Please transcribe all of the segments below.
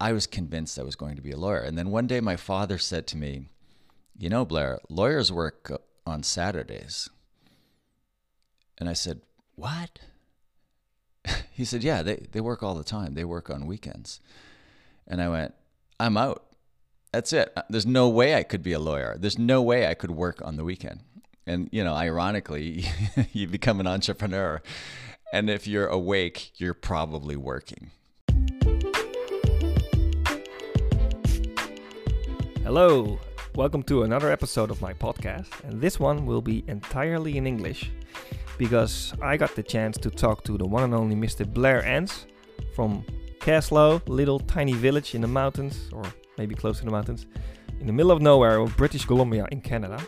I was convinced I was going to be a lawyer. And then one day my father said to me, You know, Blair, lawyers work on Saturdays. And I said, What? he said, Yeah, they, they work all the time. They work on weekends. And I went, I'm out. That's it. Uh, there's no way I could be a lawyer. There's no way I could work on the weekend. And, you know, ironically, you become an entrepreneur. And if you're awake, you're probably working. Hello, welcome to another episode of my podcast. And this one will be entirely in English because I got the chance to talk to the one and only Mr. Blair Enns from Kaslo, little tiny village in the mountains, or maybe close to the mountains, in the middle of nowhere of British Columbia in Canada.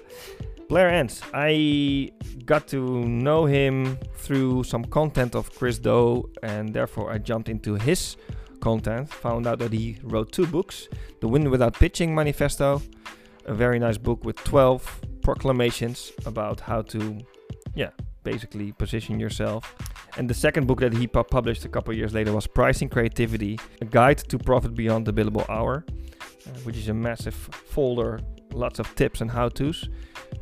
Blair Enns, I got to know him through some content of Chris Do, and therefore I jumped into his content, found out that he wrote two books The Win Without Pitching Manifesto, a very nice book with 12 proclamations about how to, yeah, basically position yourself. And the second book that he pu- published a couple years later was Pricing Creativity A Guide to Profit Beyond the Billable Hour, uh, which is a massive folder, lots of tips and how to's.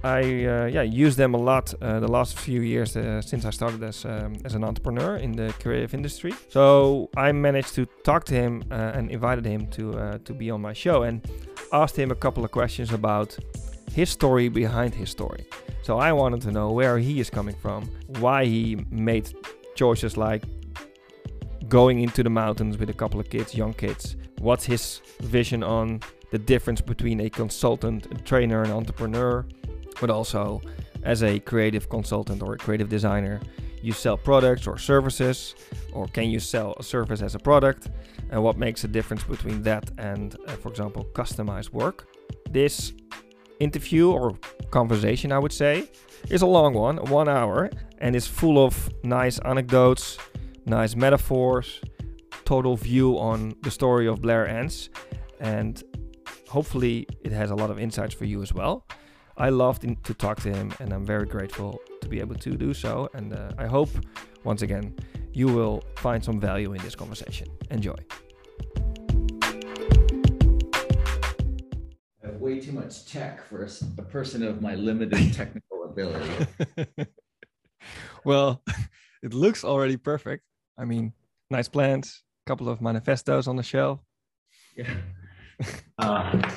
I uh, yeah use them a lot uh, the last few years uh, since I started as um, as an entrepreneur in the creative industry. So I managed to talk to him and invited him to to be on my show and asked him a couple of questions about his story behind his story. So I wanted to know where he is coming from, why he made choices like going into the mountains with a couple of kids, young kids. What's his vision on the difference between a consultant, a trainer, an entrepreneur? But also as a creative consultant or a creative designer, you sell products or services, or can you sell a service as a product? And what makes a difference between that and, uh, for example, customized work? This interview or conversation, I would say, is a long one, one hour, and is full of nice anecdotes, nice metaphors, total view on the story of Blair Enns, and hopefully it has a lot of insights for you as well. I loved to talk to him, and I'm very grateful to be able to do so. And uh, I hope, once again, you will find some value in this conversation. Enjoy. I have way too much tech for a, a person of my limited technical ability. well, it looks already perfect. I mean, nice plants, a couple of manifestos on the shelf. Yeah. Uh,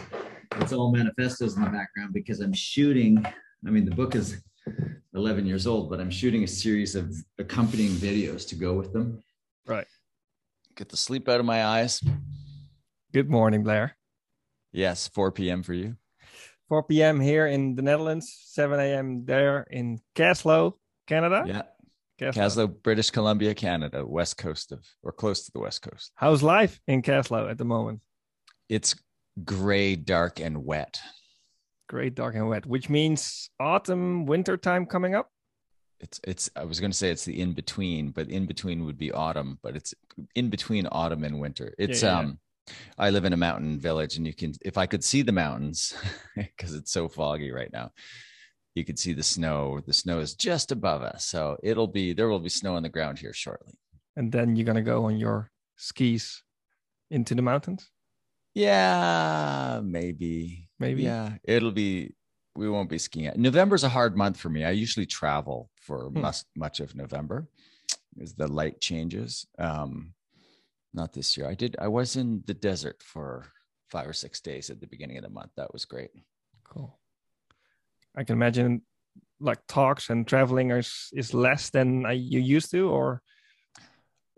it's all manifestos in the background because I'm shooting. I mean, the book is 11 years old, but I'm shooting a series of accompanying videos to go with them. Right. Get the sleep out of my eyes. Good morning, Blair. Yes, 4 p.m. for you. 4 p.m. here in the Netherlands, 7 a.m. there in Kaslo, Canada. Yeah. Kaslo. British Columbia, Canada, west coast of, or close to the west coast. How's life in Kaslo at the moment? It's gray, dark, and wet. Gray, dark, and wet, which means autumn, winter time coming up. It's it's. I was going to say it's the in between, but in between would be autumn. But it's in between autumn and winter. It's yeah, yeah. um. I live in a mountain village, and you can if I could see the mountains because it's so foggy right now. You could see the snow. The snow is just above us, so it'll be there will be snow on the ground here shortly. And then you're gonna go on your skis into the mountains. Yeah, maybe. Maybe. Yeah, it'll be. We won't be skiing. November's a hard month for me. I usually travel for hmm. much much of November, as the light changes. Um, not this year. I did. I was in the desert for five or six days at the beginning of the month. That was great. Cool. I can imagine, like talks and traveling is is less than I, you used to, or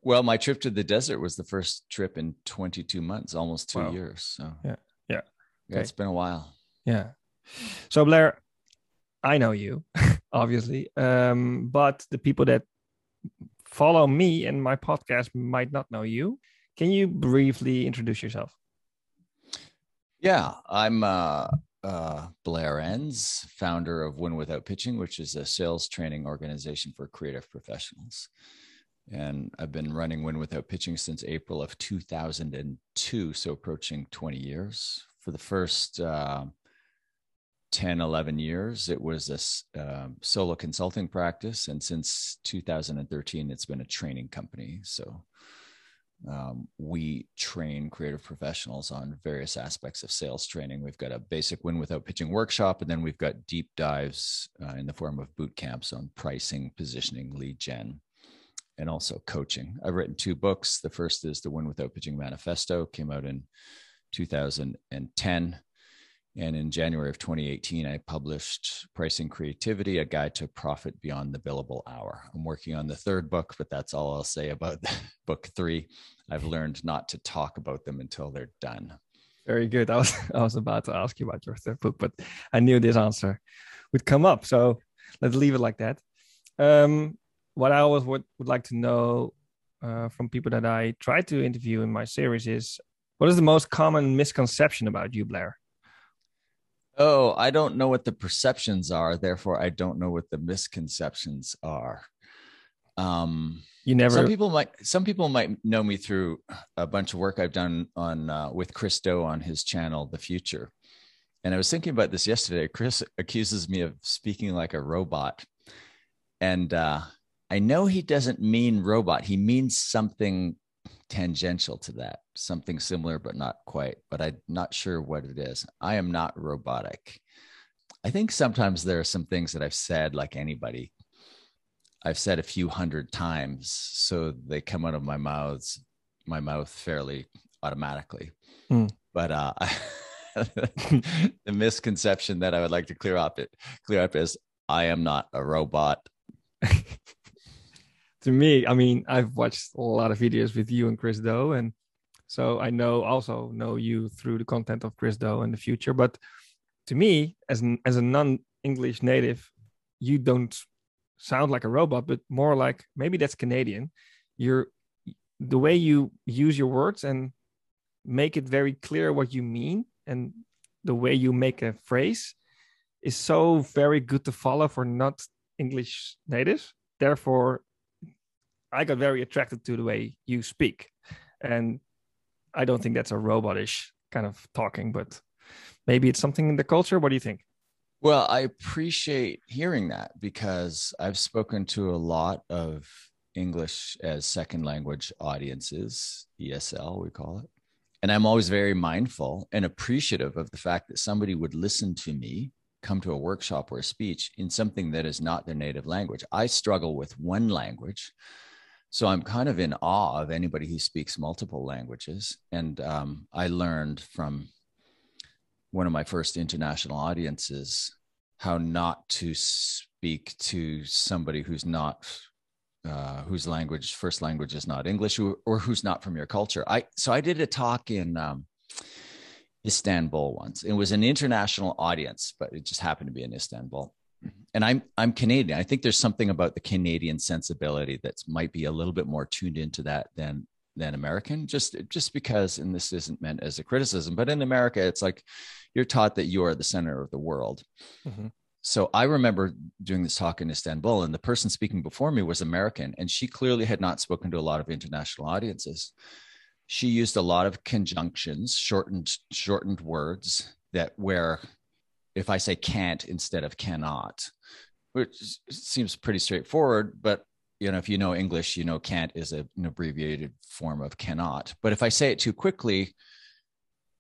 well, my trip to the desert was the first trip in 22 months, almost two wow. years. So yeah, yeah, yeah, okay. it's been a while. Yeah. So Blair, I know you, obviously, um, but the people that follow me and my podcast might not know you. Can you briefly introduce yourself? Yeah, I'm uh, uh, Blair Enns, founder of Win Without Pitching, which is a sales training organization for creative professionals and I've been running Win Without Pitching since April of 2002, so approaching 20 years. For the first uh, 10, 11 years, it was a uh, solo consulting practice, and since 2013, it's been a training company. So Um, we train creative professionals on various aspects of sales training. We've got a basic win without pitching workshop, and then we've got deep dives uh, in the form of boot camps on pricing, positioning, lead gen, and also coaching. I've written two books. The first is the Win Without Pitching Manifesto, came out in 2010. And in January of 2018, I published Pricing Creativity, a guide to profit beyond the billable hour. I'm working on the third book, but that's all I'll say about book three. I've learned not to talk about them until they're done. Very good. I was I was about to ask you about your third book, but I knew this answer would come up. So let's leave it like that. Um, what I always would, would like to know uh, from people that I try to interview in my series is what is the most common misconception about you, Blair? Oh, I don't know what the perceptions are. Therefore, I don't know what the misconceptions are. Um, you never. Some people might. Some people might know me through a bunch of work I've done on uh, with Chris Do on his channel, The Future. And I was thinking about this yesterday. Chris accuses me of speaking like a robot, and uh, I know he doesn't mean robot. He means something tangential to that, something similar, but not quite. But I'm not sure what it is. I am not robotic. I think sometimes there are some things that I've said, like anybody, I've said a few hundred times, so they come out of my mouths, my mouth fairly automatically. Mm. But uh, the misconception that I would like to clear up it clear up is I am not a robot. to me, I mean, I've watched a lot of videos with you and Chris Do, and so I know also know you through the content of Chris Do in the future. But to me, as an, as a non-English native, you don't sound like a robot, but more like maybe that's Canadian. You're the way you use your words and make it very clear what you mean, and the way you make a phrase is so very good to follow for not English natives. Therefore, I got very attracted to the way you speak. And I don't think that's a robotish kind of talking, but maybe it's something in the culture. What do you think? Well, I appreciate hearing that because I've spoken to a lot of English as second language audiences, ESL, we call it. And I'm always very mindful and appreciative of the fact that somebody would listen to me come to a workshop or a speech in something that is not their native language. I struggle with one language so i'm kind of in awe of anybody who speaks multiple languages. And um, i learned from one of my first international audiences how not to speak to somebody who's not uh, whose language first language is not english or, or, who's not from your culture. I so i did a talk in um, istanbul once. It was an international audience but it just happened to be in istanbul and I'm I'm Canadian. I think there's something about the Canadian sensibility that might be a little bit more tuned into that than than American. Just just because, and this isn't meant as a criticism, but in America, it's like you're taught that you are the center of the world. Mm-hmm. So I remember doing this talk in Istanbul, and the person speaking before me was American, and she clearly had not spoken to a lot of international audiences. She used a lot of conjunctions, shortened shortened words that where if I say can't instead of cannot, which seems pretty straightforward, but you know, if you know English, you know can't is a, an abbreviated form of cannot. But if I say it too quickly,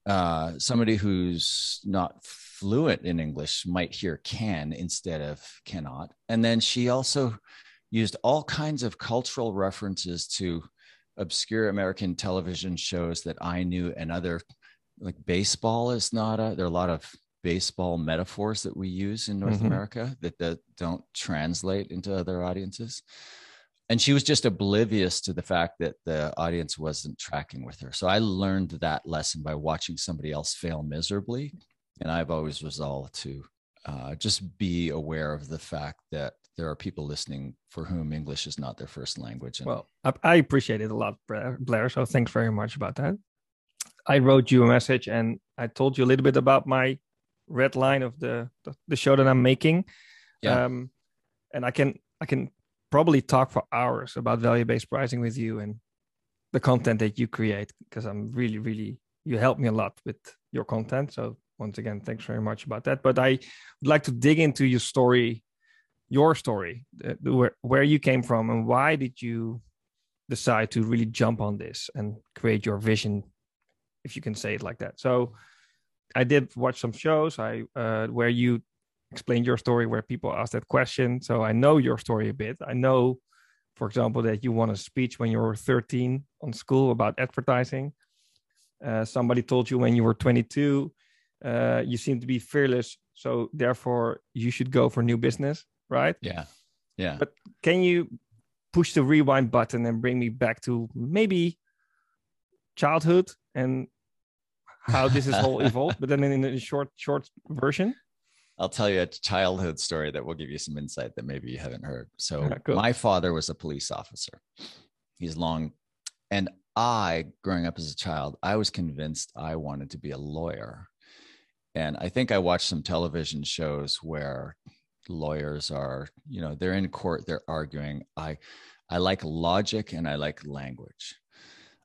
uh, somebody who's not fluent in English might hear can instead of cannot. And then she also used all kinds of cultural references to obscure American television shows that I knew and other like baseball is not a there are a lot of baseball metaphors that we use in North mm-hmm. America that, that don't translate into other audiences. And she was just oblivious to the fact that the audience wasn't tracking with her. So I learned that lesson by watching somebody else fail miserably. And I've always resolved to uh, just be aware of the fact that there are people listening for whom English is not their first language. And well, I appreciate it a lot, Blair. So thanks very much about that. I wrote you a message and I told you a little bit about my red line of the the show that I'm making. Yeah. Um, and I can I can probably talk for hours about value based pricing with you and the content that you create because I'm really really you help me a lot with your content. So once again, thanks very much about that. But I would like to dig into your story, your story, where where you came from and why did you decide to really jump on this and create your vision, if you can say it like that? So, I did watch some shows I uh, where you explained your story, where people ask that question. So I know your story a bit. I know, for example, that you won a speech when you were 13 on school about advertising. Uh, somebody told you when you were 22, uh, you seem to be fearless, so therefore you should go for new business, right? Yeah, yeah. But can you push the rewind button and bring me back to maybe childhood and how this is all evolved, but then in a short, short version? I'll tell you a childhood story that will give you some insight that maybe you haven't heard. So, Yeah, cool. my father was a police officer. He's long, and I, growing up as a child, I was convinced I wanted to be a lawyer. And I think I watched some television shows where lawyers are, you know, they're in court, they're arguing. I, I like logic and I like language.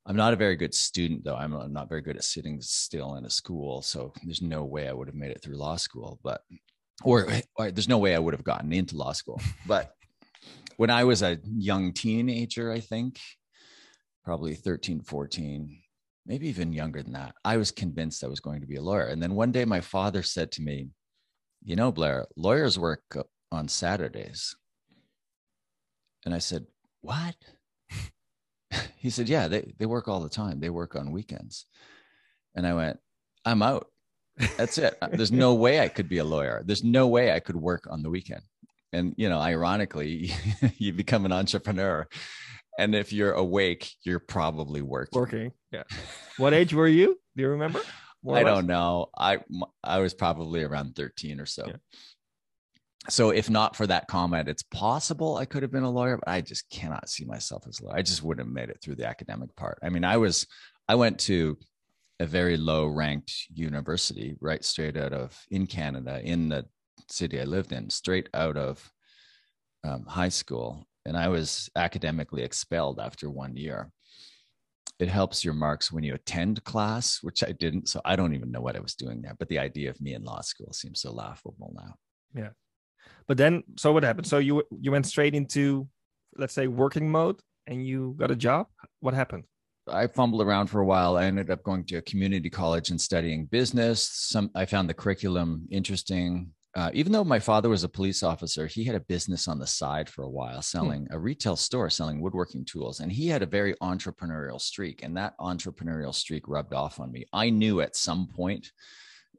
I'm not a very good student, though. I'm not very good at sitting still in a school. So there's no way I would have made it through law school. But, or, or there's no way I would have gotten into law school. But when I was a young teenager, I think, probably 13, 14, maybe even younger than that, I was convinced I was going to be a lawyer. And then one day my father said to me, You know, Blair, lawyers work on Saturdays. And I said, What? he said, Yeah, they, they work all the time. They work on weekends. And I went, I'm out. That's it. There's no way I could be a lawyer. There's no way I could work on the weekend. And, you know, ironically, you become an entrepreneur. And if you're awake, you're probably working. Working. Yeah. What age were you? Do you remember? More I don't know. I I was probably around 13 or so. Yeah. So if not for that comment, it's possible I could have been a lawyer, but I just cannot see myself as a lawyer. I just wouldn't have made it through the academic part. I mean, I was I went to a very low ranked university right straight out of in Canada in the city I lived in, straight out of um, high school, and I was academically expelled after one year it helps your marks when you attend class, which I didn't. So I don't even know what I was doing there. But the idea of me in law school seems so laughable now. But then, so what happened? So you you went straight into, let's say, working mode, and you got a job. What happened? I fumbled around for a while. I ended up going to a community college and studying business. Some I found the curriculum interesting. Uh, even though my father was a police officer, he had a business on the side for a while, selling a retail store selling woodworking tools, and he had a very entrepreneurial streak. And that entrepreneurial streak rubbed off on me. I knew at some point,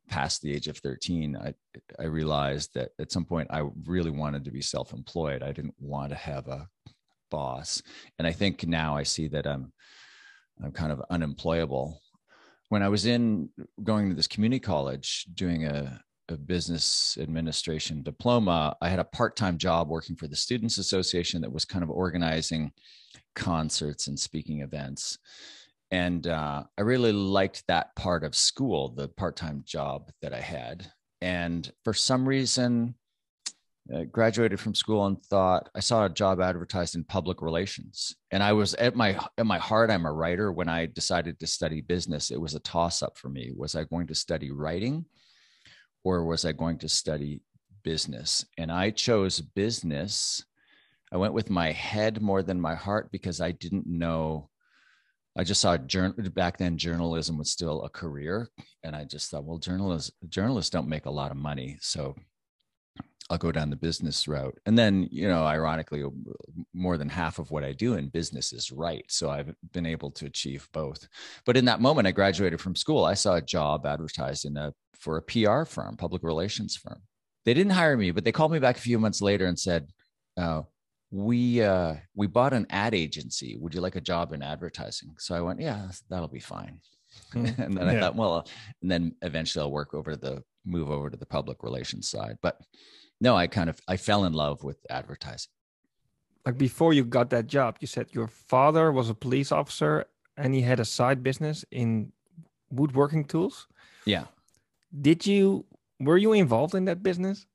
past the age of thirteen, I I realized that at some point I really wanted to be self-employed. I didn't want to have a boss, and I think now I see that I'm I'm kind of unemployable. When I was in going to this community college doing a, a business administration diploma, I had a part time job working for the Students Association that was kind of organizing concerts and speaking events. And uh, I really liked that part of school, the part time job that I had. And for some reason, uh, graduated from school and thought I saw a job advertised in public relations, and I was at my at my heart I'm a writer. When I decided to study business, it was a toss up for me. Was I going to study writing, or was I going to study business? And I chose business. I went with my head more than my heart because I didn't know. I just saw journal back then. Journalism was still a career, and I just thought, well, journalists journalists don't make a lot of money, so I'll go down the business route. And then, you know, ironically, more than half of what I do in business is right. So I've been able to achieve both. But in that moment, I graduated from school. I saw a job advertised in a for a PR firm, public relations firm. They didn't hire me, but they called me back a few months later and said, uh, "We uh, we bought an ad agency. Would you like a job in advertising?" So I went, "Yeah, that'll be fine." Mm, and then I thought, well, and then eventually I'll work over the move over to the public relations side. But no, I kind of I fell in love with advertising. Like before you got that job, you said your father was a police officer and he had a side business in woodworking tools. Yeah. Did you were you involved in that business?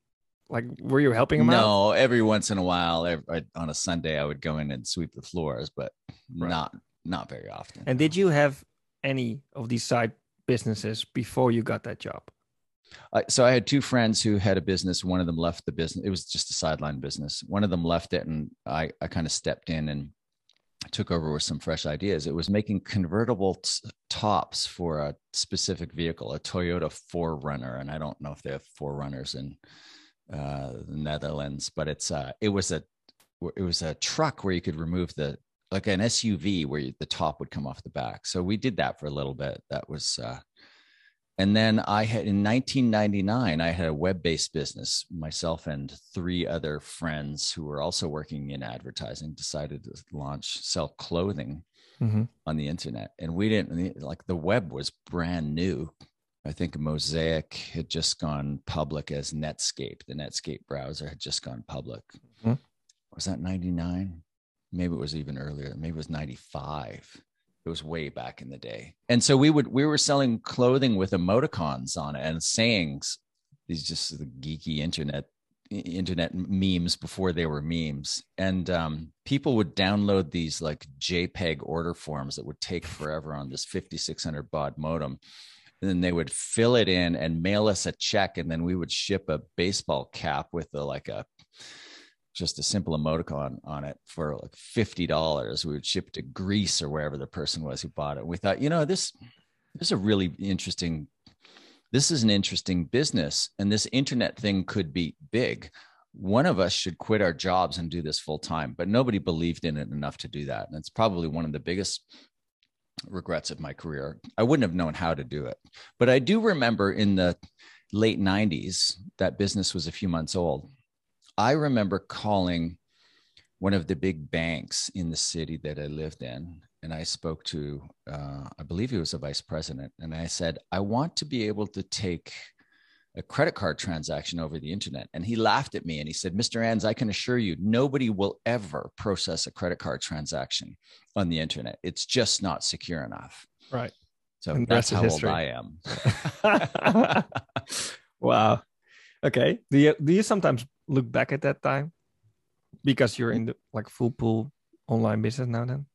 Like were you helping him out? No, every once in a while, every, on a Sunday, I would go in and sweep the floors, but Right. not not very often. And did you have any of these side businesses before you got that job? I, so I had two friends who had a business. One of them left the business. It was just a sideline business. One of them left it, and I I kind of stepped in and took over with some fresh ideas. It was making convertible t- tops for a specific vehicle, a Toyota 4Runner, and I don't know if they have 4Runners in uh, the Netherlands, but it's uh, it was a it was a truck where you could remove the like an SUV where you, the top would come off the back. So we did that for a little bit. That was uh, and then I had in 1999, I had a web based business. Myself and three other friends who were also working in advertising decided to launch sell clothing mm-hmm. on the internet. And we didn't like the web was brand new. I think Mosaic had just gone public as Netscape. The Netscape browser had just gone public. Mm-hmm. Was that 99? Maybe it was even earlier. Maybe it was 95 it was way back in the day and so we would we were selling clothing with emoticons on it and sayings these just the geeky internet internet memes before they were memes and um, people would download these like jpeg order forms that would take forever on this 5600 baud modem and then they would fill it in and mail us a check and then we would ship a baseball cap with a like a just a simple emoticon on it for like fifty dollars. We would ship to Greece or wherever the person was who bought it. We thought, you know, this this is a really interesting. This is an interesting business, and this internet thing could be big. One of us should quit our jobs and do this full time, but nobody believed in it enough to do that. And it's probably one of the biggest regrets of my career. I wouldn't have known how to do it. But I do remember in the late 90s, that business was a few months old. I remember calling one of the big banks in the city that I lived in. And I spoke to, uh, I believe he was a vice president. And I said, I want to be able to take a credit card transaction over the internet. And he laughed at me and he said, Mr. Enns, I can assure you, nobody will ever process a credit card transaction on the internet. It's just not secure enough. Right. So and that's how history. old I am. wow. Okay. Do you do you sometimes look back at that time because you're in the like full pool online business now then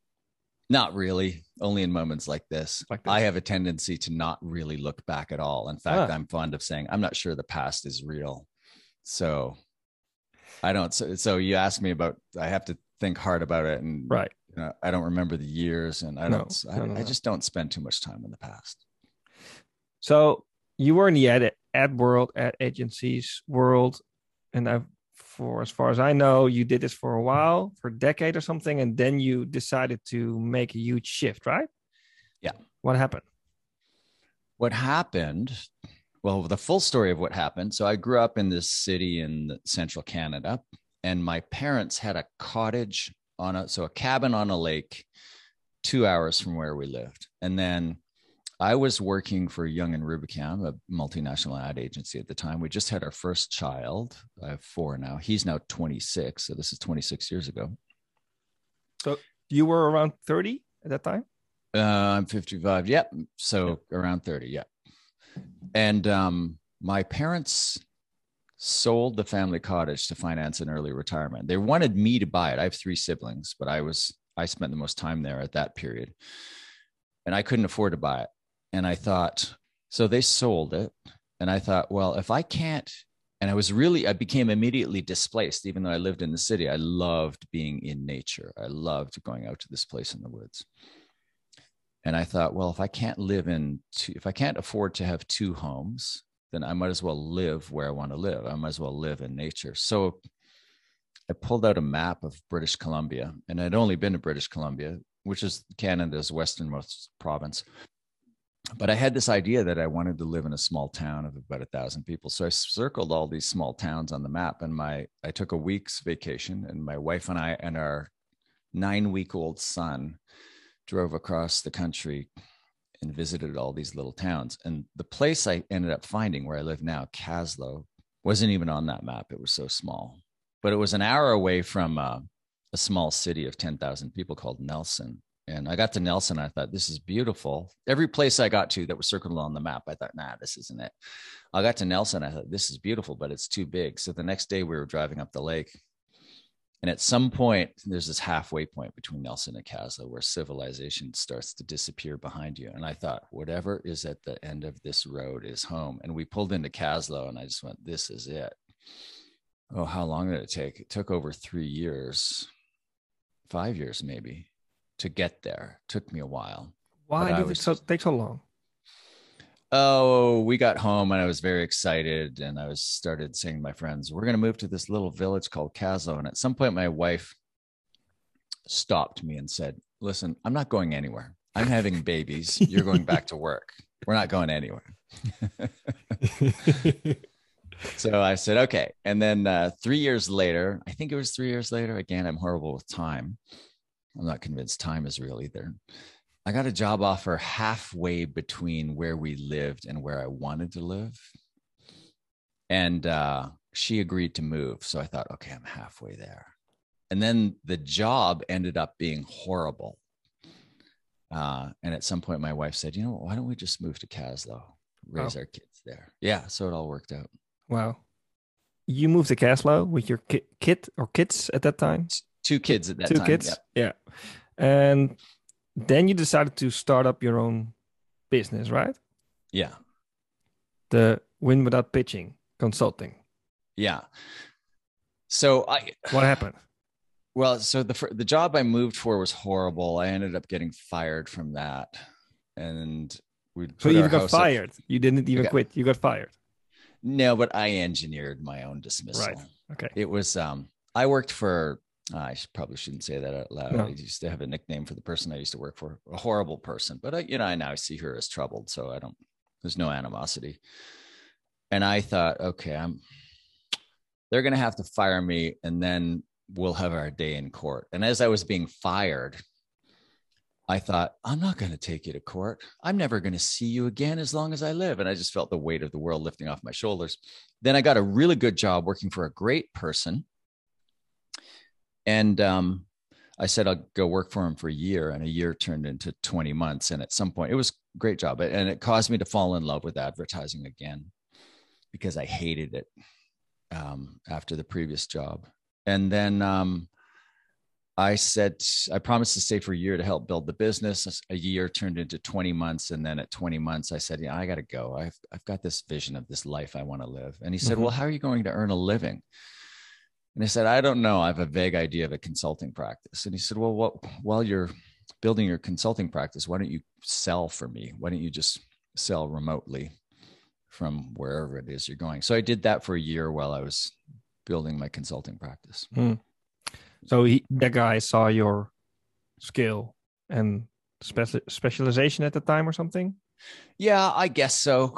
not really only in moments like this. like this. i have a tendency to not really look back at all in fact ah. i'm fond of saying i'm not sure the past is real so i don't so, so you ask me about i have to think hard about it and right you know, i don't remember the years and i don't I, no, no, I just don't spend too much time in the past so you were in the ad, ad world ad agencies world and I've for as far as I know, you did this for a while, for a decade or something, and then you decided to make a huge shift, right? Yeah. What happened? What happened? Well, the full story of what happened. So I grew up in this city in central Canada, and my parents had a cottage on a so a cabin on a lake, two hours from where we lived, and then I was working for Young and Rubicam, a multinational ad agency at the time. We just had our first child. I have four now. He's now 26. So this is 26 years ago. So you were around 30 at that time? Uh, I'm 55. Yep. So around 30. Yeah. And um, my parents sold the family cottage to finance an early retirement. They wanted me to buy it. I have three siblings, but I was I spent the most time there at that period. And I couldn't afford to buy it. And I thought, so they sold it. And I thought, well, if I can't, and I was really, I became immediately displaced, even though I lived in the city. I loved being in nature. I loved going out to this place in the woods. And I thought, well, if I can't live in, two, if I can't afford to have two homes, then I might as well live where I want to live. I might as well live in nature. So I pulled out a map of British Columbia, and I'd only been to British Columbia, which is Canada's westernmost province but I had this idea that I wanted to live in a small town of about a thousand people. So I circled all these small towns on the map, and my I took a week's vacation, and my wife and I and our nine week old son drove across the country and visited all these little towns. And the place I ended up finding where I live now, Kaslo, wasn't even on that map. It was so small, but it was an hour away from uh, a small city of ten thousand people called Nelson and I got to Nelson. I thought, this is beautiful. Every place I got to that was circled on the map, I thought, nah, this isn't it. I got to Nelson. I thought, this is beautiful, but it's too big. So the next day we were driving up the lake. And at some point, there's this halfway point between Nelson and Kaslo where civilization starts to disappear behind you. And I thought, whatever is at the end of this road is home. And we pulled into Kaslo, and I just went, this is it. Oh, how long did it take? It took over three years, five years maybe to get there. It took me a while. Why did it so, take so long? Oh, we got home and I was very excited, and I was started saying to my friends, "We're going to move to this little village called Kaslo." And at some point, my wife stopped me and said, "Listen, I'm not going anywhere. I'm having babies. You're going back to work. We're not going anywhere." so I said, "Okay." And then uh, three years later, I think it was three years later. Again, I'm horrible with time. I'm not convinced time is real either. I got a job offer halfway between where we lived and where I wanted to live. And uh, she agreed to move. So I thought, okay, I'm halfway there. And then the job ended up being horrible. Uh, and at some point, my wife said, you know, why don't we just move to Kaslo, raise our kids there? Yeah. So it all worked out. wow. You moved to Kaslo with your ki- kid or kids at that time? Two kids at that Two time. kids? Yeah. Yeah. And then you decided to start up your own business, right? Yeah. The Win Without Pitching Consulting. Yeah. So I, What happened? Well, so the the job I moved for was horrible. I ended up getting fired from that, and we. So you got fired. You didn't even Okay. quit. You got fired. No, but I engineered my own dismissal. Right. Okay. It was. Um, I worked for. I probably shouldn't say that out loud. No. I used to have a nickname for the person I used to work for. A horrible person, but I, you know, I now see her as troubled, so I don't. There's no animosity. And I thought, okay, I'm. They're going to have to fire me, and then we'll have our day in court. And as I was being fired, I thought, I'm not going to take you to court. I'm never going to see you again as long as I live. And I just felt the weight of the world lifting off my shoulders. Then I got a really good job working for a great person. And um, I said, I'll go work for him for a year. And a year turned into 20 months. And at some point, it was a great job. And it caused me to fall in love with advertising again because I hated it um, after the previous job. And then um, I said, I promised to stay for a year to help build the business. A year turned into 20 months. And then at 20 months, I said, Yeah, I got to go. I've, I've got this vision of this life I want to live. And he said, Mhm. Well, how are you going to earn a living? And I said, I don't know. I have a vague idea of a consulting practice. And he said, Well, what, while you're building your consulting practice, why don't you sell for me? Why don't you just sell remotely from wherever it is you're going? So I did that for a year while I was building my consulting practice. Hmm. So he, that guy saw your skill and speci- specialization at the time or something. Yeah, I guess so.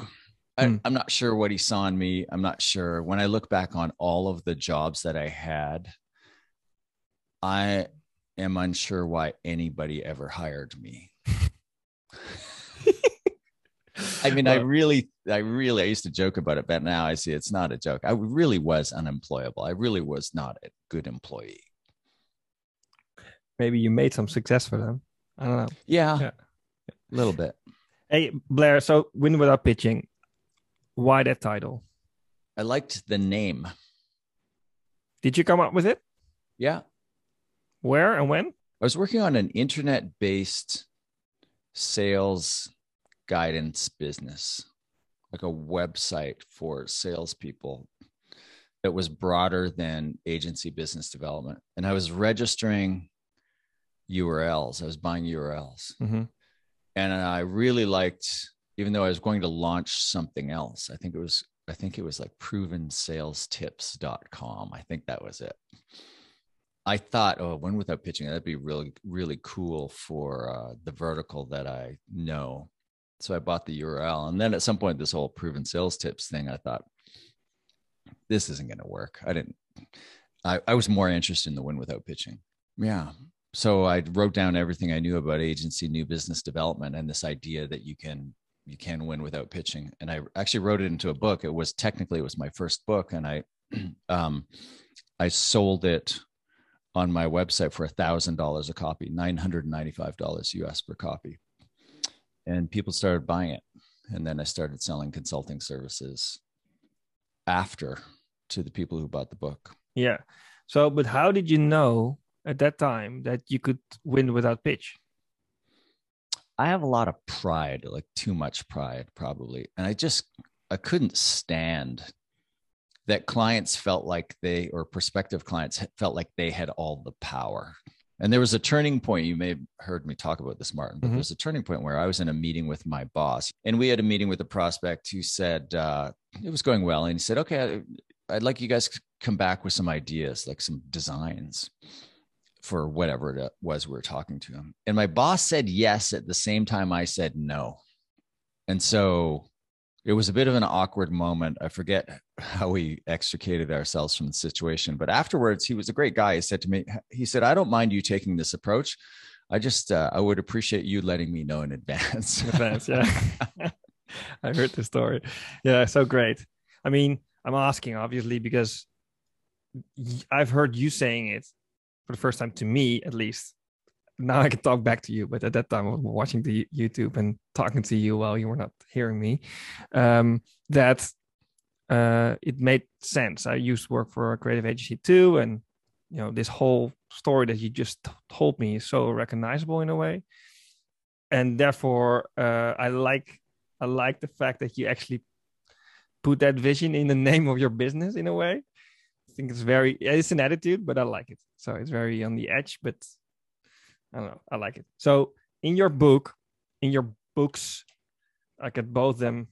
I, Hmm. I'm not sure what he saw in me. I'm not sure. When I look back on all of the jobs that I had, I am unsure why anybody ever hired me. I mean, I really, I really, I used to joke about it, but now I see it's not a joke. I really was unemployable. I really was not a good employee. Maybe you made some success for them. I don't know. Yeah, Yeah. a little bit. Hey Blair, so Win Without Pitching. Why that title? I liked the name. Did you come up with it? Yeah. Where and when? I was working on an internet based sales guidance business, like a website for salespeople that was broader than agency business development. And I was registering URLs, I was buying URLs. Mhm. And I really liked, even though I was going to launch something else, I think it was. I think it was like provensalestips.com. I think that was it. I thought, oh, one without pitching, that'd be really, really cool for uh, the vertical that I know. So I bought the URL. And then at some point, this whole proven sales tips thing, I thought, this isn't going to work. I didn't, I, I was more interested in the win without pitching. Yeah. So I wrote down everything I knew about agency, new business development, and this idea that you can you can win without pitching. And I actually wrote it into a book. It was technically it was my first book, and I um, I sold it on my website for a thousand dollars a copy, nine hundred and ninety-five dollars US per copy, and people started buying it. And then I started selling consulting services after to the people who bought the book. Yeah. So, but how did you know at that time that you could win without pitch? I have a lot of pride, like too much pride, probably. And I just, I couldn't stand that clients felt like they, or prospective clients felt like they had all the power. And there was a turning point. You may have heard me talk about this, Martin, but Mhm. there's a turning point where I was in a meeting with my boss, and we had a meeting with a prospect who said uh, it was going well, and he said, "Okay, I'd like you guys to come back with some ideas, like some designs." For whatever it was we were talking to him. And my boss said yes at the same time I said no. And so it was a bit of an awkward moment. I forget how we extricated ourselves from the situation, but afterwards, he was a great guy. He said to me, he said, I don't mind you taking this approach. I just, uh, I would appreciate you letting me know in advance. In advance, yeah. I heard the story. Yeah, so great. I mean, I'm asking obviously because I've heard you saying it for the first time to me, at least. Now I can talk back to you, but at that time I was watching the YouTube and talking to you while you were not hearing me. Um, that uh, it made sense. I used to work for a creative agency too, and you know this whole story that you just told me is so recognizable in a way, and therefore uh, I like I like the fact that you actually put that vision in the name of your business in a way. I think it's very it's an attitude, but I like it. So it's very on the edge, but I don't know. I like it. So in your book, in your books, I got both them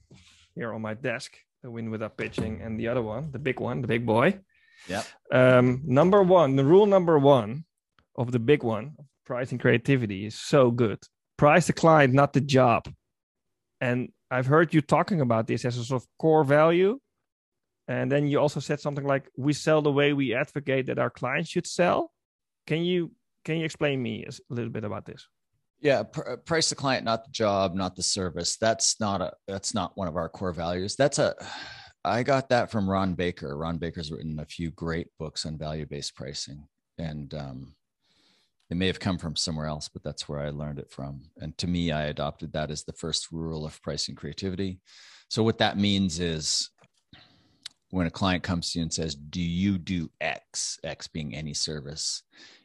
here on my desk. The win without pitching and the other one, the big one, the big boy. Yeah. Um, number one, the rule number one of the big one, pricing creativity, is so good. Price the client, not the job. And I've heard you talking about this as a sort of core value. And then you also said something like, "We sell the way we advocate that our clients should sell." Can you can you explain me a little bit about this? Yeah, pr- uh, price the client, not the job, not the service. That's not a that's not one of our core values. That's a I got that from Ron Baker. Ron Baker's written a few great books on value-based pricing. And um it may have come from somewhere else, but that's where I learned it from. And to me, I adopted that as the first rule of pricing creativity. So what that means is when a client comes to you and says, "Do you do X?" X being any service.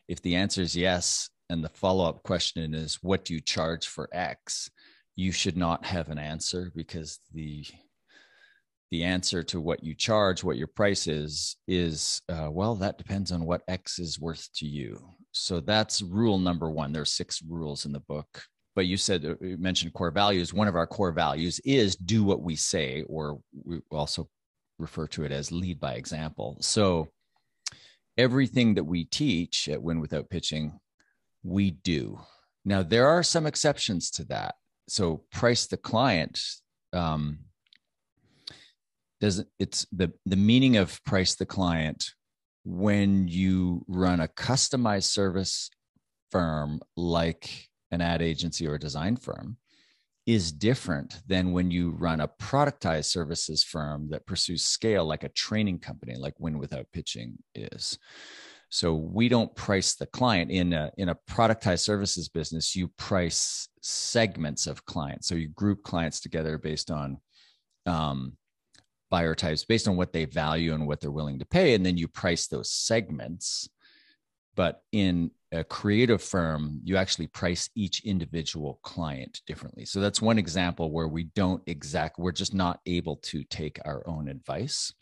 If the answer is yes, and the follow-up question is, "What do you charge for X?" You should not have an answer because the the answer to what you charge, what your price is, is uh, well, that depends on what X is worth to you. So that's rule number one. There's six rules in the book. But you said uh, you mentioned core values. One of our core values is do what we say, or we also refer to it as lead by example. So everything that we teach at Win Without Pitching, we do. Now there are some exceptions to that. So price the client. Um, does it's the the meaning of price the client when you run a customized service firm like an ad agency or a design firm is different than when you run a productized services firm that pursues scale like a training company like win without pitching is. So we don't price the client. In a in a productized services business you price segments of clients. So you group clients together based on um, buyer types based on what they value and what they're willing to pay and then you price those segments but in a creative firm you actually price each individual client differently so that's one example where we don't exact we're just not able to take our own advice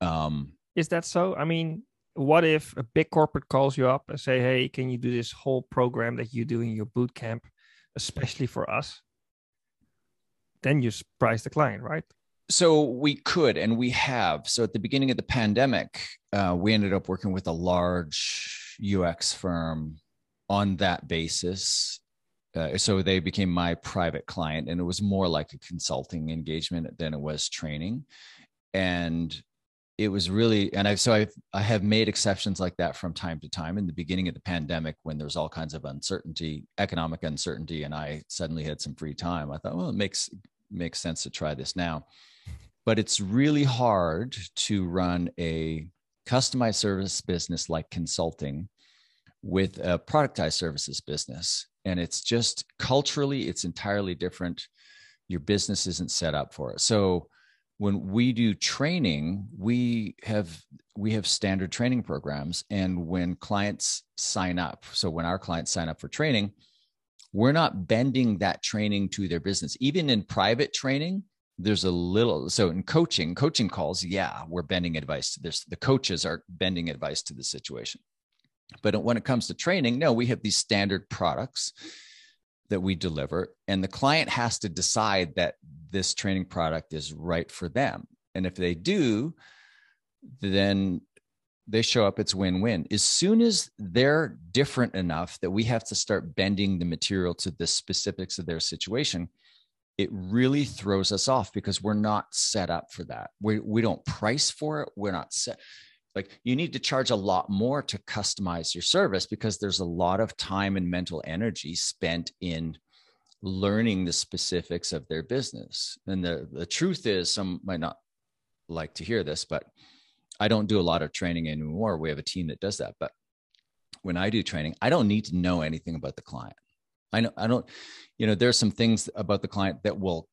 um Is that so? I mean, what if a big corporate calls you up and say, "Hey, can you do this whole program that you do in your boot camp, especially for us?" Then you price the client, right? so we could and we have so at the beginning of the pandemic uh, we ended up working with a large ux firm on that basis. Uh, so they became my private client and it was more like a consulting engagement than it was training. And it was really and i so i i have made exceptions like that from time to time. In the beginning of the pandemic when there's all kinds of uncertainty economic uncertainty and i suddenly had some free time i thought well it makes makes sense to try this now. But it's really hard to run a customized service business like consulting with a productized services business. And it's just culturally it's entirely different. Your business isn't set up for it. So when we do training we have we have standard training programs. And when clients sign up so when our clients sign up for training we're not bending that training to their business. Even in private training there's a little so in coaching coaching calls yeah we're bending advice to this the coaches are bending advice to the situation But when it comes to training, no, we have these standard products that we deliver, and the client has to decide that this training product is right for them. And if they do, then they show up, it's win win. As soon as they're different enough that we have to start bending the material to the specifics of their situation, it really throws us off because we're not set up for that. We, we don't price for it. We're not set. Like you need to charge a lot more to customize your service because there's a lot of time and mental energy spent in learning the specifics of their business. And the, the truth is, some might not like to hear this, but I don't do a lot of training anymore. We have a team that does that. But when I do training, I don't need to know anything about the client. I know I don't, you know, there's some things about the client that will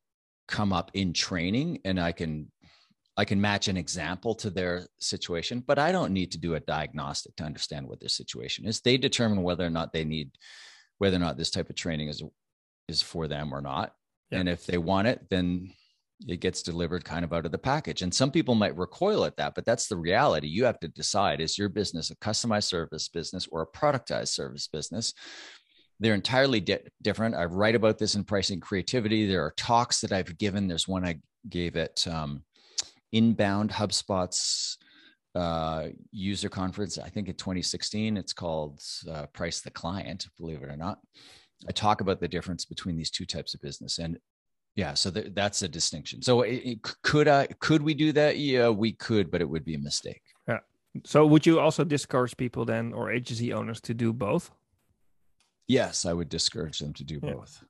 come up in training and I can I can match an example to their situation, but I don't need to do a diagnostic to understand what their situation is. They determine whether or not they need whether or not this type of training is is for them or not. Yeah. And if they want it, then it gets delivered kind of out of the package. And some people might recoil at that, but that's the reality. You have to decide is your business a customized service business or a productized service business? They're entirely di- different. I write about this in Pricing Creativity. There are talks that I've given. There's one I gave at um, Inbound HubSpot's uh, user conference, I think in 2016. It's called uh, Price the Client, believe it or not. I talk about the difference between these two types of business. And yeah so th- that's a distinction so it, it, could i could we do that yeah we could but it would be a mistake yeah so would you also discourage people then or agency owners to do both yes i would discourage them to do yeah. both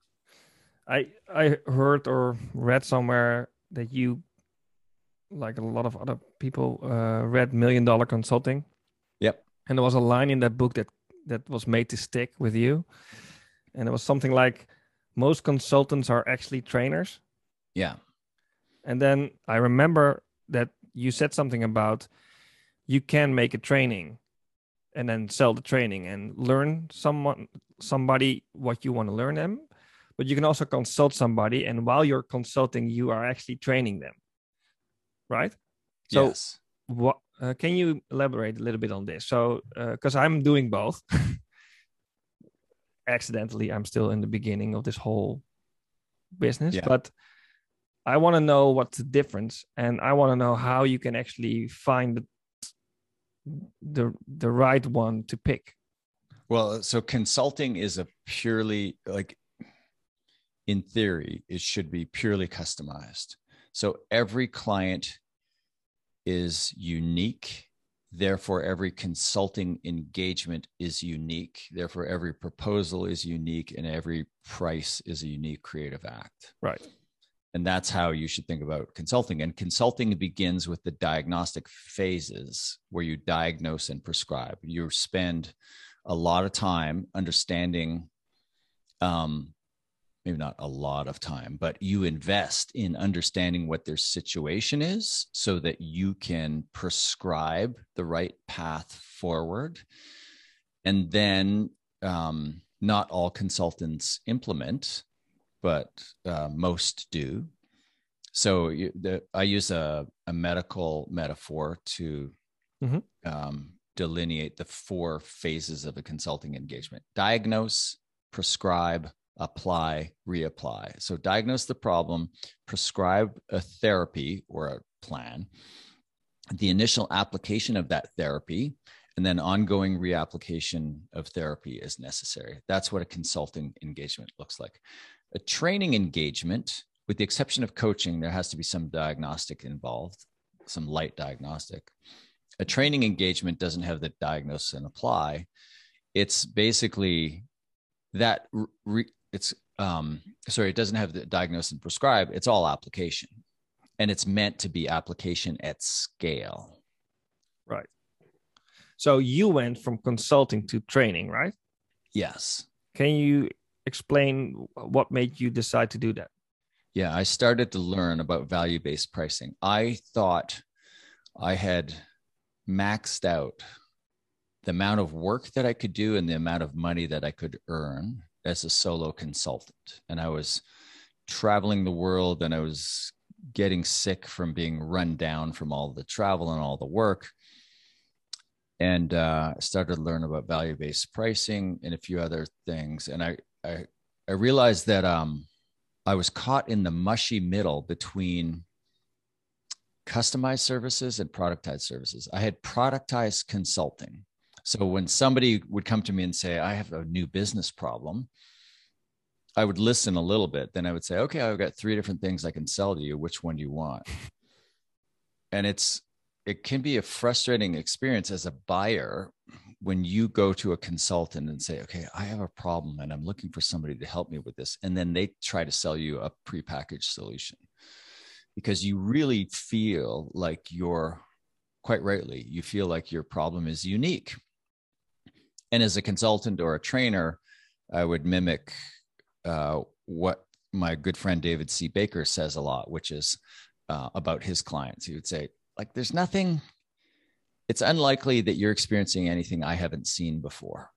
i i heard or read somewhere that you like a lot of other people uh, read million dollar consulting yep and there was a line in that book that that was made to stick with you and it was something like most consultants are actually trainers. Yeah. And then I remember that you said something about you can make a training and then sell the training and learn someone somebody what you want to learn them but you can also consult somebody and while you're consulting you are actually training them right so yes. what uh, can you elaborate a little bit on this so because uh, i'm doing both accidentally i'm still in the beginning of this whole business yeah. but i want to know what's the difference and i want to know how you can actually find the, the the right one to pick well so consulting is a purely like in theory it should be purely customized so every client is unique Therefore, every consulting engagement is unique. Therefore, every proposal is unique and every price is a unique creative act. Right. And that's how you should think about consulting. And consulting begins with the diagnostic phases where you diagnose and prescribe. You spend a lot of time understanding um, maybe not a lot of time, but you invest in understanding what their situation is so that you can prescribe the right path forward. And then um, not all consultants implement, but uh, most do. So you, the, I use a, a medical metaphor to mm-hmm. um, delineate the four phases of a consulting engagement diagnose, prescribe, apply, reapply. So diagnose the problem, prescribe a therapy or a plan, the initial application of that therapy, and then ongoing reapplication of therapy is necessary. That's what a consulting engagement looks like. A training engagement, with the exception of coaching, there has to be some diagnostic involved, some light diagnostic. A training engagement doesn't have the diagnose and apply. It's basically that re- it's um sorry it doesn't have the diagnose and prescribe it's all application. And it's meant to be application at scale. Right. So you went from consulting to training right? Yes. Can you explain what made you decide to do that yeah i started to learn about value based pricing i thought i had maxed out the amount of work that i could do and the amount of money that i could earn as a solo consultant. And I was traveling the world and I was getting sick from being run down from all the travel and all the work. and uh, started to learn about value based pricing and a few other things. And I, I, I realized that um, I was caught in the mushy middle between customized services and productized services. I had productized consulting. So when somebody would come to me and say, I have a new business problem, I would listen a little bit. Then I would say, okay, I've got three different things I can sell to you. Which one do you want? And it's, it can be a frustrating experience as a buyer when you go to a consultant and say, okay, I have a problem and I'm looking for somebody to help me with this. And then they try to sell you a prepackaged solution because you really feel like you're quite rightly, you feel like your problem is unique. And as a consultant or a trainer, I would mimic uh, what my good friend David C. Baker says a lot, which is uh, about his clients. He would say, like, there's nothing, it's unlikely that you're experiencing anything I haven't seen before.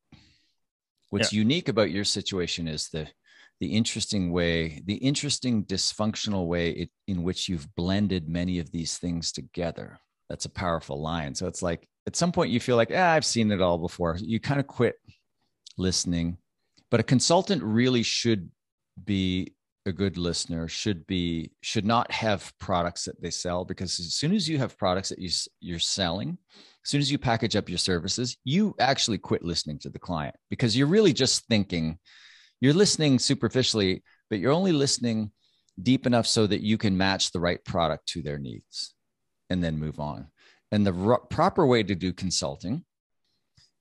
What's yeah. unique about your situation is the the interesting way, the interesting dysfunctional way it, in which you've blended many of these things together. That's a powerful line. So it's like at some point you feel like, ah, I've seen it all before. You kind of quit listening. But a consultant really should be a good listener should be should not have products that they sell because as soon as you have products that you you're selling as soon as you package up your services you actually quit listening to the client because you're really just thinking you're listening superficially, but you're only listening deep enough so that you can match the right product to their needs and then move on. And the r- proper way to do consulting